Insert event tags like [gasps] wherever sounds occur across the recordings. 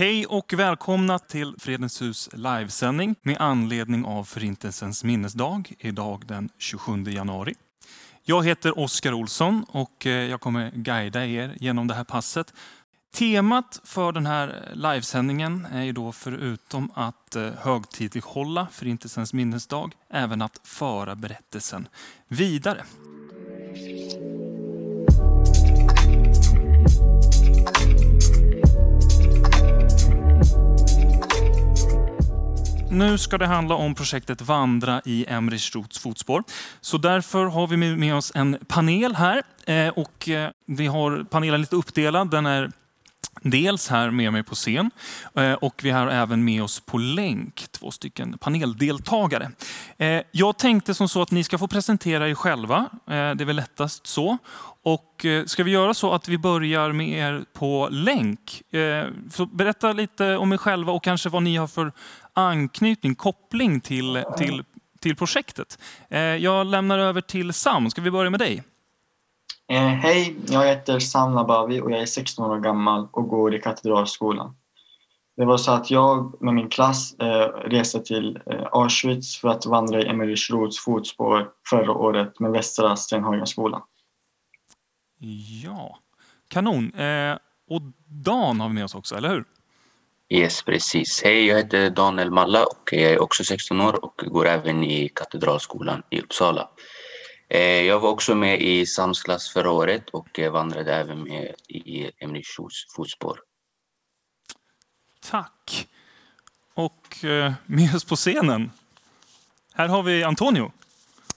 Hej och välkomna till Fredens hus livesändning med anledning av Förintelsens minnesdag, idag den 27 januari. Jag heter Oskar Olsson och eh, jag kommer guida er genom det här passet. Temat för den här livesändningen är ju då förutom att eh, högtidlighålla Förintelsens minnesdag, även att föra berättelsen vidare. Nu ska det handla om projektet Vandra i Emrich Roths fotspår. Så därför har vi med oss en panel här. Eh, och eh, vi har panelen lite uppdelad. Den är dels här med mig på scen eh, och vi har även med oss på länk två stycken paneldeltagare. Eh, jag tänkte som så att ni ska få presentera er själva. Eh, det är väl lättast så. Och ska vi göra så att vi börjar med er på länk? Så berätta lite om er själva och kanske vad ni har för anknytning, koppling till, till, till projektet. Jag lämnar över till Sam. Ska vi börja med dig? Eh, hej, jag heter Sam Nabavi och jag är 16 år gammal och går i Katedralskolan. Det var så att jag med min klass eh, reste till eh, Auschwitz för att vandra i Emmerich Roths fotspår förra året med Västra Stenhagenskolan. Ja, kanon. Eh, och Dan har vi med oss också, eller hur? Yes, precis. Hej, jag heter Daniel Malla och jag är också 16 år och går även i Katedralskolan i Uppsala. Eh, jag var också med i Sams klass förra året och vandrade även med i Emrich fotspår. Tack. Och eh, med oss på scenen, här har vi Antonio.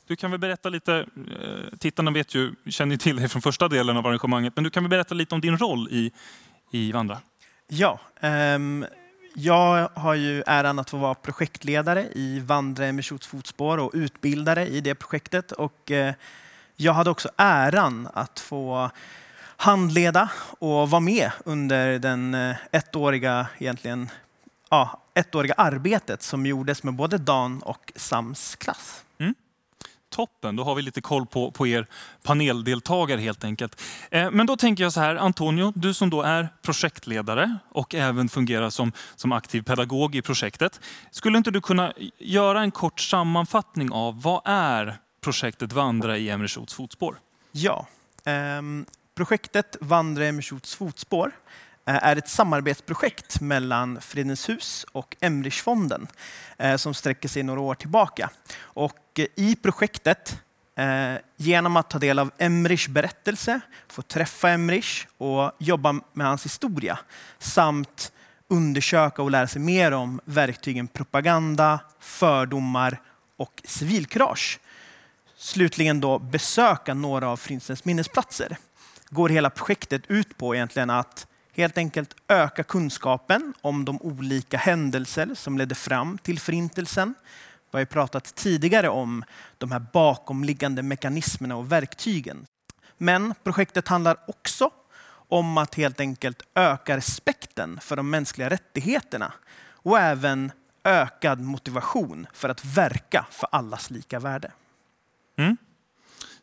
Du kan väl berätta lite, eh, tittarna vet ju, känner ju till dig från första delen av arrangemanget, men du kan väl berätta lite om din roll i, i Vandra? Ja, um, jag har ju äran att få vara projektledare i Vandra med fotspår och utbildare i det projektet. Och eh, jag hade också äran att få handleda och vara med under den eh, ettåriga, egentligen, ja, ettåriga arbetet som gjordes med både Dan och Sams klass. Toppen, då har vi lite koll på, på er paneldeltagare helt enkelt. Eh, men då tänker jag så här, Antonio, du som då är projektledare och även fungerar som, som aktiv pedagog i projektet. Skulle inte du kunna göra en kort sammanfattning av vad är projektet Vandra i Emre fotspår? Ja, eh, projektet Vandra i Emre fotspår Eh, är ett samarbetsprojekt mellan Fredens hus och Emrichfonden eh, som sträcker sig några år tillbaka. Och eh, I projektet, genom att ta del av Emrichs berättelse, få träffa Emrich och jobba med hans historia samt undersöka och lära sig mer om verktygen propaganda, fördomar och civilkurage. Slutligen då besöka några av Förintelsens minnesplatser. Går hela projektet ut på egentligen att helt enkelt öka kunskapen om de olika händelser som ledde fram till förintelsen. Vi har ju pratat tidigare om de här bakomliggande mekanismerna och verktygen. Men projektet handlar också om att helt enkelt öka respekten för de mänskliga rättigheterna och även ökad motivation för att verka för allas lika värde. Mm.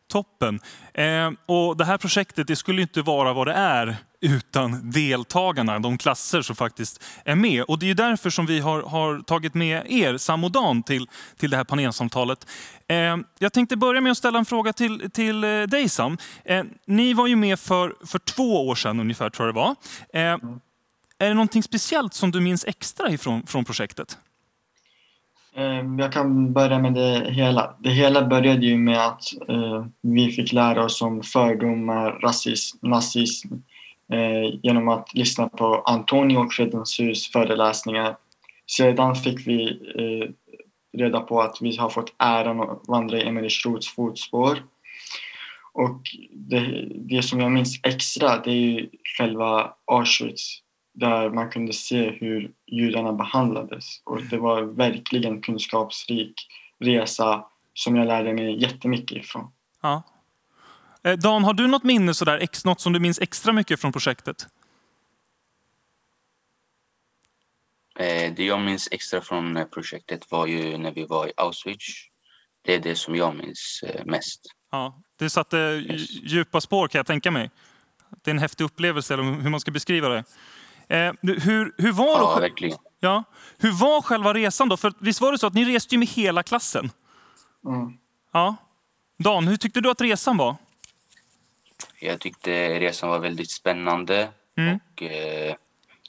Toppen. Eh, och det här projektet det skulle inte vara vad det är utan deltagarna, de klasser som faktiskt är med. Och det är därför som vi har, har tagit med er, Sam och Dan, till, till det här panelsamtalet. Eh, jag tänkte börja med att ställa en fråga till, till eh, dig Sam. Eh, ni var ju med för, för två år sedan ungefär, tror jag det var. Eh, är det någonting speciellt som du minns extra ifrån från projektet? Eh, jag kan börja med det hela. Det hela började ju med att eh, vi fick lära oss om fördomar, rasism, nazism Eh, genom att lyssna på Antonio och Fredens hus föreläsningar. Sedan fick vi eh, reda på att vi har fått äran att vandra i Emmerich Roths fotspår. Och det, det som jag minns extra det är ju själva Auschwitz där man kunde se hur judarna behandlades. Och det var verkligen kunskapsrik resa som jag lärde mig jättemycket ifrån. Ja. Eh, Dan, har du något minne, sådär, något som du minns extra mycket från projektet? Eh, det jag minns extra från eh, projektet var ju när vi var i Auschwitz. Det är det som jag minns mest. Ja, det satte djupa spår kan jag tänka mig. Det är en häftig upplevelse, eller hur man ska beskriva det. Hur, hur, var Ja, då, verkligen. ja, hur var själva resan då? För visst var det så att ni reste ju med hela klassen? Mm. Ja. Dan, hur tyckte du att resan var? Jag tyckte resan var väldigt spännande. Mm. Och, eh,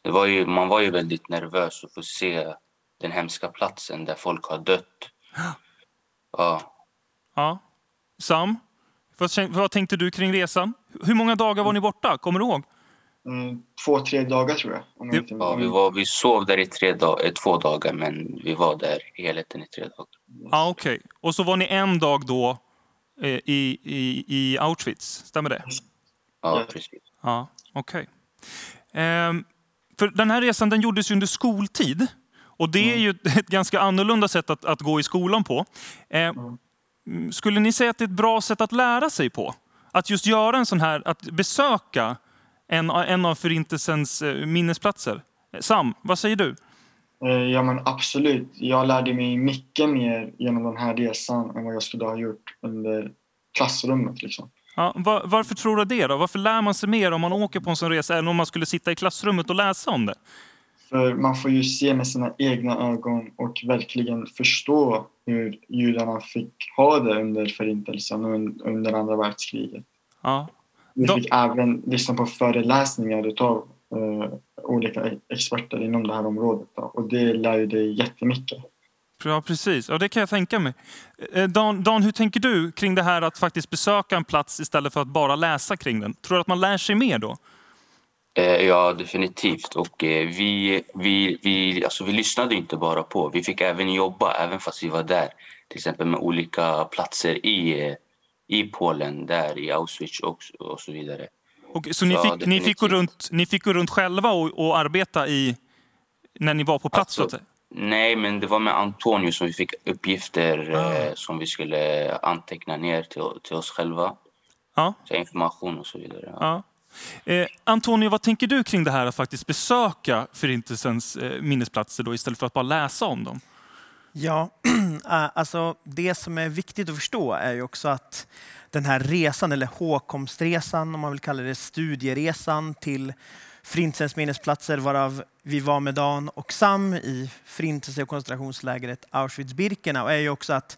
det var ju, man var ju väldigt nervös att få se den hemska platsen där folk har dött. [gasps] Ja, Ja. Sam, vad, vad tänkte du kring resan? Hur många dagar var ni borta? Kommer du ihåg? Mm, två, tre dagar tror jag. Om jag ja vi, var, vi sov där i tre dag, eh, två dagar men vi var där i helheten i tre dagar. Ja, okej. Och så var ni en dag då i, i, i Auschwitz, stämmer det? Ja, Ja. precis. Ja, okej. Ehm, för den här resan den gjordes ju under skoltid. Och det är ju ett, [laughs] ett ganska annorlunda sätt att, att gå i skolan på. Ehm, mm, skulle ni säga att det är ett bra sätt att lära sig på? Att just göra en sån här, att besöka en, en av förintelsens eh, minnesplatser. Sam, vad säger du? Eh, Ja men absolut. Jag lärde mig mycket mer genom den här resan än vad jag skulle ha gjort under klassrummet. Liksom. Ja, var, varför tror du det? Då? Varför lär man sig mer om man åker på en sån resa än om man skulle sitta i klassrummet och läsa om det? För man får ju se med sina egna ögon och verkligen förstå hur judarna fick ha det under förintelsen och un- under andra världskriget. Ja, Vi Då- fick även lyssna på föreläsningar utav eh, olika experter inom det här området. Då. Och det lär ju dig jättemycket. Ja, precis. Ja, det kan jag tänka mig. Eh, Dan, Dan, hur tänker du kring det här att faktiskt besöka en plats istället för att bara läsa kring den? Tror du att man lär sig mer då? Eh, ja, definitivt. Och eh, vi, vi, vi, alltså, vi lyssnade inte bara på. Vi fick även jobba, även fast vi var där. Till exempel med olika platser i, eh, i Polen, där i Auschwitz och, och så vidare. Och, så ni Ja, fick, ni, fick gå runt, ni fick gå runt själva och, och arbeta i, när ni var på plats? Alltså? Nej, men det var med Antonio som vi fick uppgifter Ah. eh, som vi skulle anteckna ner till, till oss själva. Ja. Så information och så vidare. Ja. Ja. Eh, Antonio, vad tänker du kring det här att faktiskt besöka Förintelsens eh, minnesplatser då, istället för att bara läsa om dem? Ja, [clears throat] äh, alltså det som är viktigt att förstå är ju också att den här resan, eller hågkomstresan, om man vill kalla det studieresan till Förintelsens minnesplatser, varav vi var med Dan och Sam i Förintelse och koncentrationslägret Auschwitz-Birkenau, är ju också att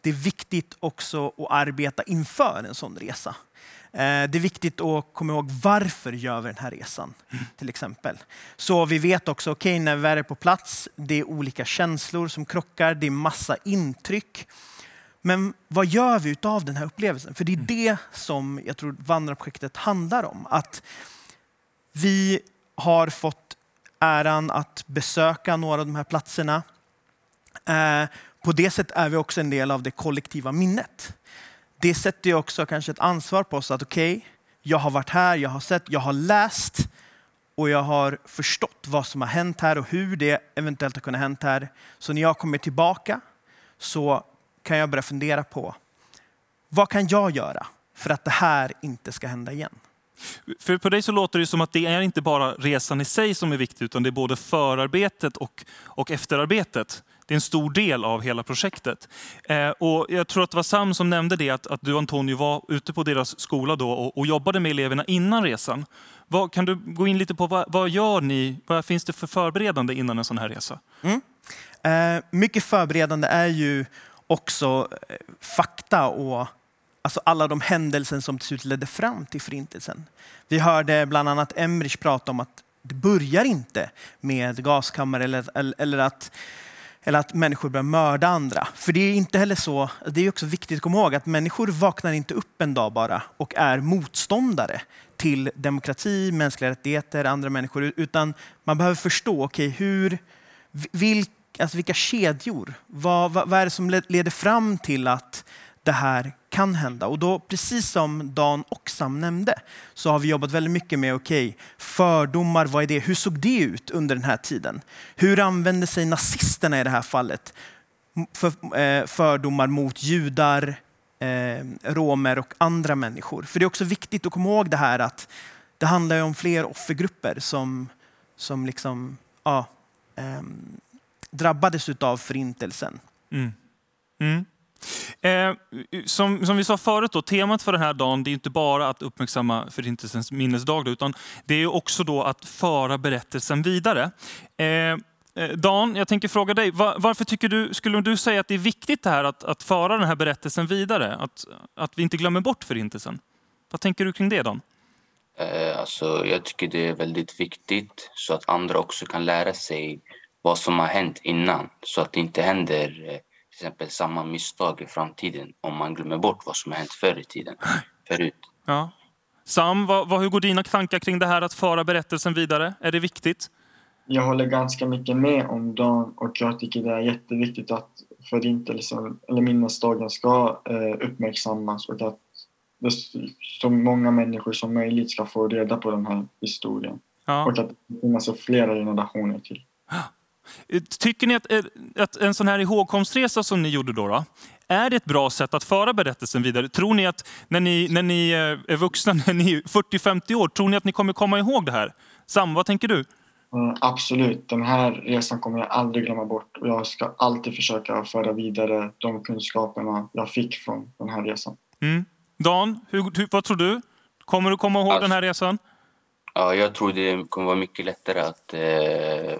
det är viktigt också att arbeta inför en sån resa. Eh, Det är viktigt att komma ihåg varför gör vi den här resan, till exempel. Så vi vet också, okej, när vi är på plats, det är olika känslor som krockar, det är massa intryck. Men vad gör vi utav den här upplevelsen? För det är det som jag tror vandrarprojektet handlar om. Att vi har fått äran att besöka några av de här platserna. Eh, På det sättet är vi också en del av det kollektiva minnet. Det sätter ju också kanske ett ansvar på oss att okej, jag har varit här, jag har sett, jag har läst och jag har förstått vad som har hänt här och hur det eventuellt har kunnat hänt här. Så när jag kommer tillbaka så kan jag börja fundera på vad kan jag göra för att det här inte ska hända igen? För på dig så låter det som att det är inte bara resan i sig som är viktig, utan det är både förarbetet och, och efterarbetet. Det är en stor del av hela projektet. Eh, och jag tror att det var Sam som nämnde det, att, att du Antonio var ute på deras skola då och, och jobbade med eleverna innan resan. Vad, kan du gå in lite på vad, vad gör ni? Vad finns det för förberedande innan en sån här resa? Mm. Eh, mycket förberedande är ju också eh, fakta och alltså alla de händelser som till slut ledde fram till förintelsen. Vi hörde bland annat Emrich prata om att det börjar inte med gaskammare eller, eller, eller att eller att människor börjar mörda andra. För det är inte heller så, det är också viktigt att komma ihåg att människor vaknar inte upp en dag bara och är motståndare till demokrati, mänskliga rättigheter, andra människor. Utan man behöver förstå, okej, hur, vilk, alltså vilka kedjor, vad, vad, vad är det som leder fram till att det här kan hända? Och då, precis som Dan och Sam nämnde, så har vi jobbat väldigt mycket med okej, fördomar, vad är det? Hur såg det ut under den här tiden? Hur använde sig nazisterna i det här fallet för, eh, fördomar mot judar, eh, romer och andra människor? För det är också viktigt att komma ihåg det här att det handlar ju om fler offergrupper som, som liksom, ja, eh, drabbades av förintelsen. Mm. Mm. Eh, som, som vi sa förut, då, temat för den här dagen det är inte bara att uppmärksamma Förintelsens minnesdag, utan det är också då att föra berättelsen vidare. Eh, eh, Dan, jag tänker fråga dig, var, varför tycker du, skulle du säga att det är viktigt det här att, att föra den här berättelsen vidare? Att, att vi inte glömmer bort Förintelsen? Vad tänker du kring det Dan? Eh, alltså, jag tycker det är väldigt viktigt så att andra också kan lära sig vad som har hänt innan så att det inte händer eh, till exempel samma misstag i framtiden om man glömmer bort vad som har hänt förr i tiden. Förut. Ja. Sam, vad, vad, hur går dina tankar kring det här att föra berättelsen vidare? Är det viktigt? Jag håller ganska mycket med om Dan och jag tycker det är jätteviktigt att förintelsen eller minnesdagen ska eh, uppmärksammas och att så många människor som möjligt ska få reda på den här historien. Ja. Och att det finns flera generationer till. Tycker ni att, eh, att en sån här ihågkomstresa som ni gjorde då, då, är det ett bra sätt att föra berättelsen vidare? Tror ni att när ni, när ni eh, är vuxna, [laughs] när ni är 40-50 år, tror ni att ni kommer komma ihåg det här? Sam, vad tänker du? Mm, absolut. Den här resan kommer jag aldrig glömma bort och jag ska alltid försöka föra vidare de kunskaperna jag fick från den här resan. Mm. Dan, hur, vad tror du? Kommer du komma ihåg alltså, den här resan? Ja, jag tror det kommer vara mycket lättare att, eh,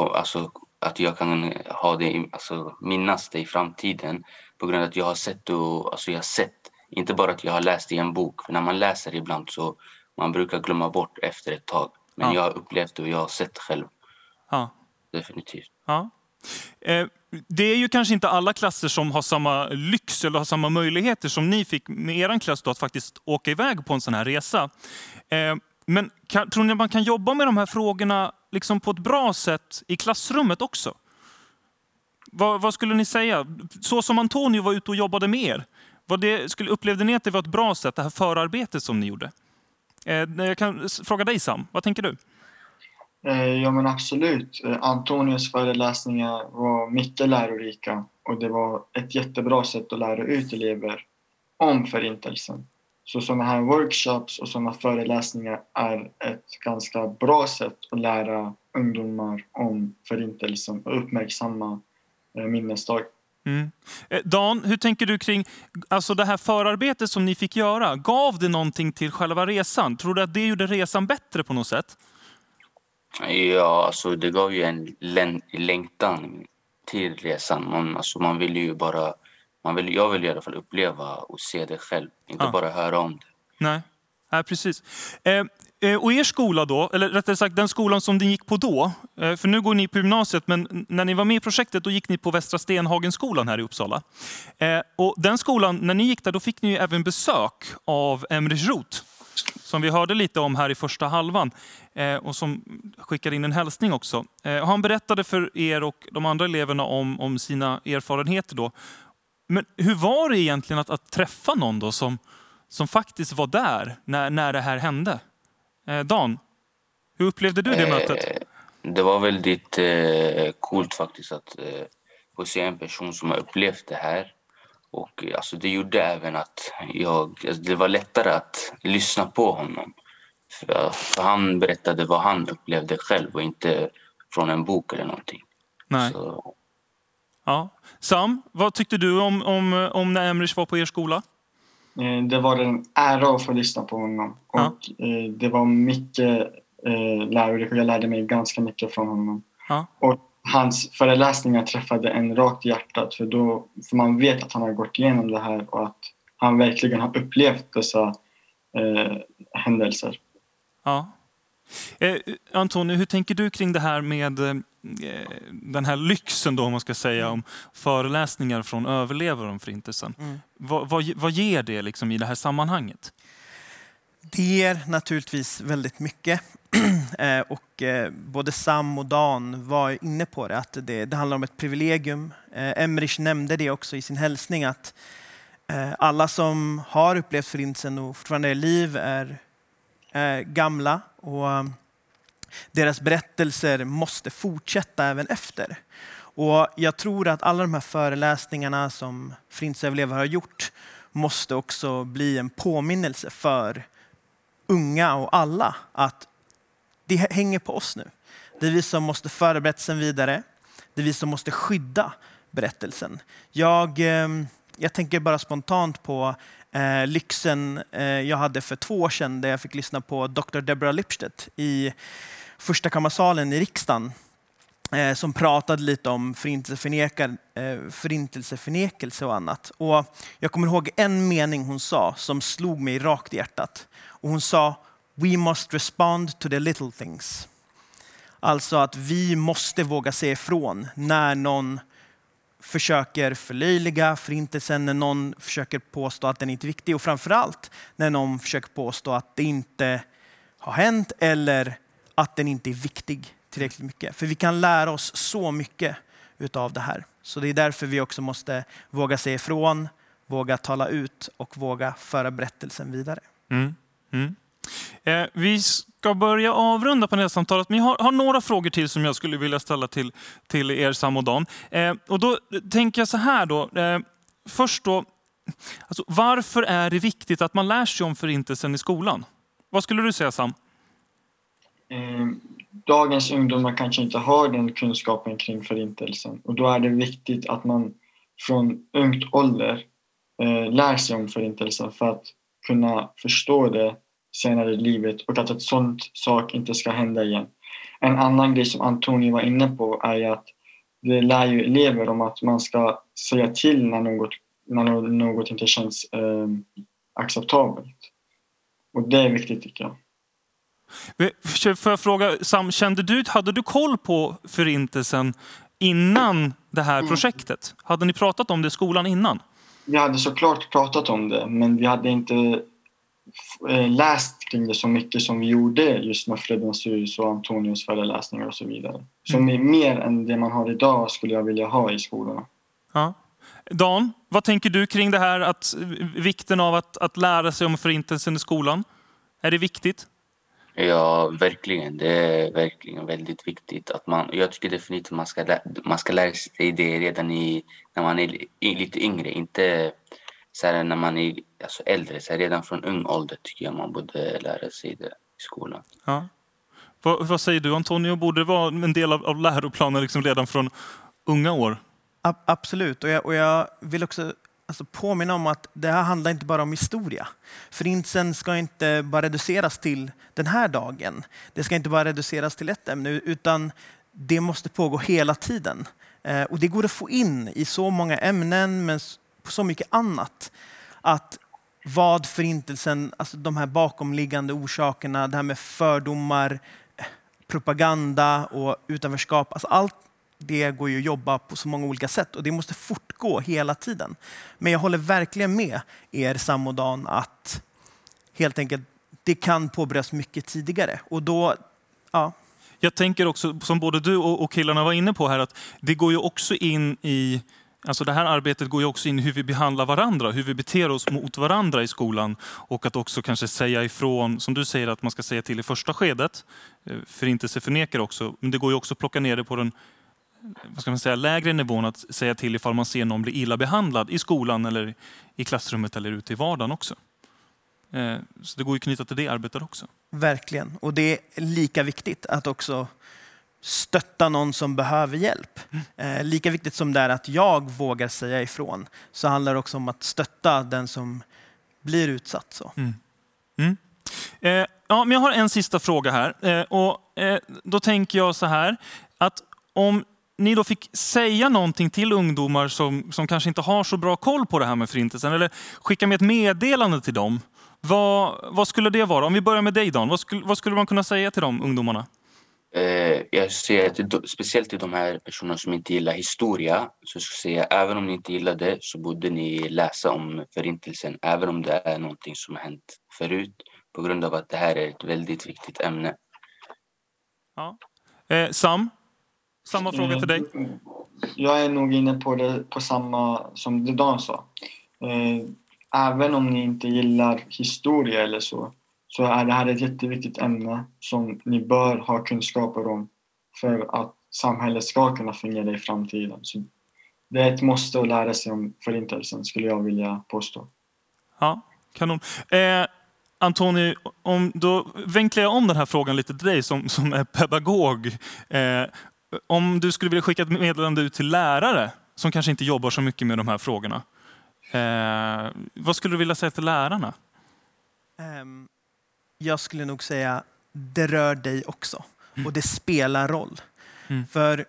alltså, att jag kan ha det, alltså, minnas det i framtiden på grund av att jag har sett och, alltså, jag har sett, inte bara att jag har läst i en bok, för när man läser ibland så man brukar glömma bort efter ett tag. Men ja. jag har upplevt det och jag har sett själv. Ja. Definitivt. Ja. Eh, det är ju kanske inte alla klasser som har samma lyx eller har samma möjligheter som ni fick med er klass då, att faktiskt åka iväg på en sån här resa. Eh, men kan, tror ni att man kan jobba med de här frågorna liksom på ett bra sätt i klassrummet också? Vad, vad, skulle ni säga? Så som Antonio var ute och jobbade med er, vad det, skulle, upplevde ni att det var ett bra sätt, det här förarbetet som ni gjorde? Eh, jag kan fråga dig Sam, vad tänker du? Eh, ja men absolut. Eh, Antonios föreläsningar var mycket lärorika och det var ett jättebra sätt att lära ut elever om Förintelsen. Så sådana här workshops och sådana föreläsningar är ett ganska bra sätt att lära ungdomar om Förintelsen och uppmärksamma eh, minnesdag. Mm. Dan, hur tänker du kring alltså det här förarbetet som ni fick göra? Gav det någonting till själva resan? Tror du att det gjorde resan bättre på något sätt? Ja, alltså det gav ju en längtan till resan. Man, alltså man vill ju bara... Man vill, jag vill i alla fall uppleva och se det själv, inte ja. bara höra om det. Nej, ja, precis. Eh, eh, och er skola då, eller rättare sagt den skolan som ni gick på då, eh, för nu går ni på gymnasiet, men när ni var med i projektet då gick ni på Västra Stenhagenskolan här i Uppsala. Eh, och den skolan, när ni gick där, då fick ni ju även besök av Emrich Roth som vi hörde lite om här i första halvan och som skickar in en hälsning också. Han berättade för er och de andra eleverna om, om sina erfarenheter. Då. Men hur var det egentligen att, att träffa någon då som, som faktiskt var där när, när det här hände? Eh, Dan, hur upplevde du det mötet? Det var väldigt eh, coolt faktiskt att eh, få se en person som har upplevt det här och alltså, det gjorde även att jag, alltså, det var lättare att lyssna på honom. För, för, han berättade vad han upplevde själv och inte från en bok eller någonting. Nej. Så. Ja. Sam, vad tyckte du om, om, om när Emrich var på er skola? Eh, det var en ära att få lyssna på honom. Och ja. Eh, det var mycket eh, lärorikt jag lärde mig ganska mycket från honom. Ja. Och hans föreläsningar träffade en rakt i hjärtat för, då, för man vet att han har gått igenom det här och att han verkligen har upplevt dessa eh, händelser. Ja. Eh, Antonio, hur tänker du kring det här med den här lyxen då, om man ska säga, om föreläsningar från överlevare om Förintelsen? Mm. Vad, vad, vad ger det liksom i det här sammanhanget? Det ger naturligtvis väldigt mycket. [clears throat] Eh, och eh, både Sam och Dan var inne på det, att det, det handlar om ett privilegium. Eh, Emrich nämnde det också i sin hälsning, att alla som har upplevt Förintelsen och fortfarande är i liv är, är gamla och deras berättelser måste fortsätta även efter. Och jag tror att alla de här föreläsningarna som Förintelseöverlevare har gjort måste också bli en påminnelse för unga och alla att det hänger på oss nu. Det är vi som måste föra berättelsen vidare. Det är vi som måste skydda berättelsen. Jag, eh, jag tänker bara spontant på eh, lyxen eh, jag hade för två år sedan där jag fick lyssna på Dr. Deborah Lipstedt i första kammarsalen i riksdagen eh, som pratade lite om förintelseförnekar, eh, förintelseförnekelse och annat. Och jag kommer ihåg en mening hon sa som slog mig rakt i hjärtat. Och hon sa We must respond to the little things. Alltså att vi måste våga se ifrån när någon försöker förlöjliga förintelsen, när någon försöker påstå att den inte är viktig och framförallt när någon försöker påstå att det inte har hänt eller att den inte är viktig tillräckligt mycket. För vi kan lära oss så mycket utav det här. Så det är därför vi också måste våga se ifrån, våga tala ut och våga föra berättelsen vidare. Mm. Mm. Eh, vi ska börja avrunda panelsamtalet, men jag har, har, några frågor till som jag skulle vilja ställa till, till er Sam och Dan. Eh, och då tänker jag så här då. Eh, först då, alltså, varför är det viktigt att man lär sig om förintelsen i skolan? Vad skulle du säga Sam? Eh, dagens ungdomar kanske inte har den kunskapen kring förintelsen och då är det viktigt att man från ungt ålder eh, lär sig om förintelsen för att kunna förstå det senare i livet och att ett sånt sak inte ska hända igen. En annan grej som Antoni var inne på är att det lär ju elever om att man ska säga till när något, när något inte känns eh, acceptabelt. Och det är viktigt tycker jag. Får jag fråga, Sam, kände du, hade du koll på Förintelsen innan det här mm. projektet? Hade ni pratat om det i skolan innan? Vi hade såklart pratat om det, men vi hade inte Eh, läst kring det så mycket som vi gjorde just med Fredens hus och Antonios föreläsningar och så vidare. Som mm. är mer än det man har idag skulle jag vilja ha i skolorna. Ja. Dan, vad tänker du kring det här att vikten av att, att lära sig om förintelsen i skolan? Är det viktigt? Ja, verkligen. Det är verkligen väldigt viktigt. Att man, jag tycker definitivt att man ska, lära, man ska lära sig det redan i, när man är lite yngre. Inte så här, när man är alltså, äldre, så här, redan från ung ålder tycker jag man borde lära sig det i skolan. Ja. Vad, vad säger du Antonio, borde det vara en del av, av läroplanen liksom redan från unga år? A absolut, och jag, och jag vill också alltså påminna om att det här handlar inte bara om historia. Förintelsen ska inte bara reduceras till den här dagen. Det ska inte bara reduceras till ett ämne, utan det måste pågå hela tiden. Eh, och det går att få in i så många ämnen, men på så mycket annat. Att vad förintelsen, alltså de här bakomliggande orsakerna, det här med fördomar, eh, propaganda och utanförskap. Alltså allt det går ju att jobba på så många olika sätt och det måste fortgå hela tiden. Men jag håller verkligen med er Sam och Dan att helt enkelt det kan påbörjas mycket tidigare och då, ja. Jag tänker också, som både du och killarna var inne på här, att det går ju också in i Alltså det här arbetet går ju också in i hur vi behandlar varandra, hur vi beter oss mot varandra i skolan. Och att också kanske säga ifrån, som du säger att man ska säga till i första skedet. Eh, förintelse förnekar också, men det går ju också att plocka ner det på den vad ska man säga, lägre nivån att säga till ifall man ser någon bli illa behandlad i skolan eller i klassrummet eller ute i vardagen också. Eh, så det går ju att knyta till det arbetet också. Verkligen, och det är lika viktigt att också stötta någon som behöver hjälp. Eh, lika viktigt som det är att jag vågar säga ifrån så handlar det också om att stötta den som blir utsatt. Så. Mm. Mm. Eh, ja, men jag har en sista fråga här. Eh, och, eh, då tänker jag så här, att om ni då fick säga någonting till ungdomar som, som kanske inte har så bra koll på det här med förintelsen, eller skicka med ett meddelande till dem. Vad, vad skulle det vara? Om vi börjar med dig Dan, vad skulle, vad skulle man kunna säga till de ungdomarna? Eh, jag ser att speciellt till de här personerna som inte gillar historia så ska jag säga även om ni inte gillar det så borde ni läsa om förintelsen även om det är någonting som har hänt förut på grund av att det här är ett väldigt viktigt ämne. Ja. Eh, Sam, samma fråga till dig. Mm. Jag är nog inne på det på samma som Dan sa. Eh, även om ni inte gillar historia eller så så är det här ett jätteviktigt ämne som ni bör ha kunskaper om för att samhället ska kunna fungera i framtiden. Så det är ett måste att lära sig om Förintelsen skulle jag vilja påstå. Ja, kanon. Eh, Antoni, om, då vinklar jag om den här frågan lite till dig som, som är pedagog. Eh, om du skulle vilja skicka ett meddelande ut till lärare som kanske inte jobbar så mycket med de här frågorna. Eh, vad skulle du vilja säga till lärarna? Ehm, jag skulle nog säga det rör dig också och det spelar roll. Mm. För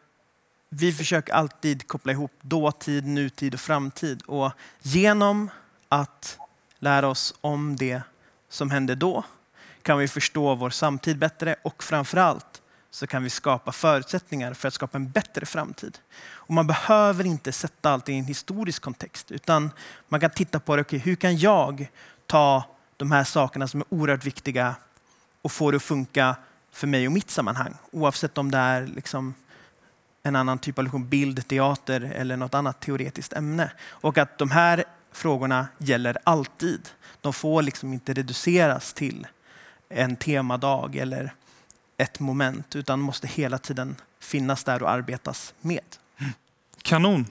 vi försöker alltid koppla ihop dåtid, nutid och framtid. Och genom att lära oss om det som hände då kan vi förstå vår samtid bättre och framförallt så kan vi skapa förutsättningar för att skapa en bättre framtid. Och man behöver inte sätta allt i en historisk kontext utan man kan titta på det, okay, hur kan jag ta de här sakerna som är oerhört viktiga och få det att funka för mig och mitt sammanhang. Oavsett om det är liksom en annan typ av lektion, bild, teater eller något annat teoretiskt ämne. Och att de här frågorna gäller alltid. De får liksom inte reduceras till en temadag eller ett moment utan måste hela tiden finnas där och arbetas med. Kanon.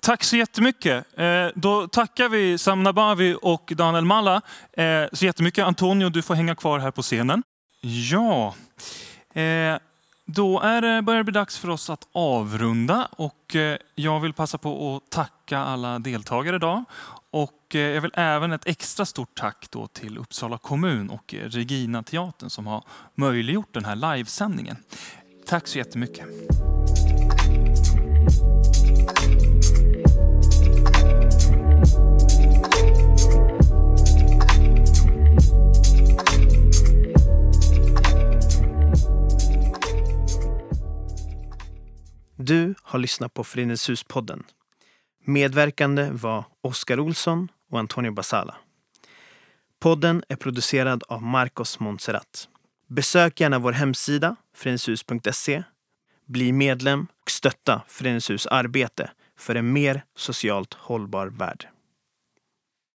Tack så jättemycket. Eh, då tackar vi Sam Nabavi och Daniel Malla eh, så jättemycket. Antonio, du får hänga kvar här på scenen. Ja, eh, då är det, börjar det bli dags för oss att avrunda och jag vill passa på att tacka alla deltagare idag. Och eh, jag vill även ett extra stort tack då till Uppsala kommun och Regina Teatern som har möjliggjort den här livesändningen. Tack så jättemycket. Du har lyssnat på Föreningens. Medverkande var Oskar Olsson och Antonio Basala. Podden är producerad av Marcos Montserrat. Besök gärna vår hemsida, föreningshus.se. Bli medlem och stötta Föreningshus arbete för en mer socialt hållbar värld.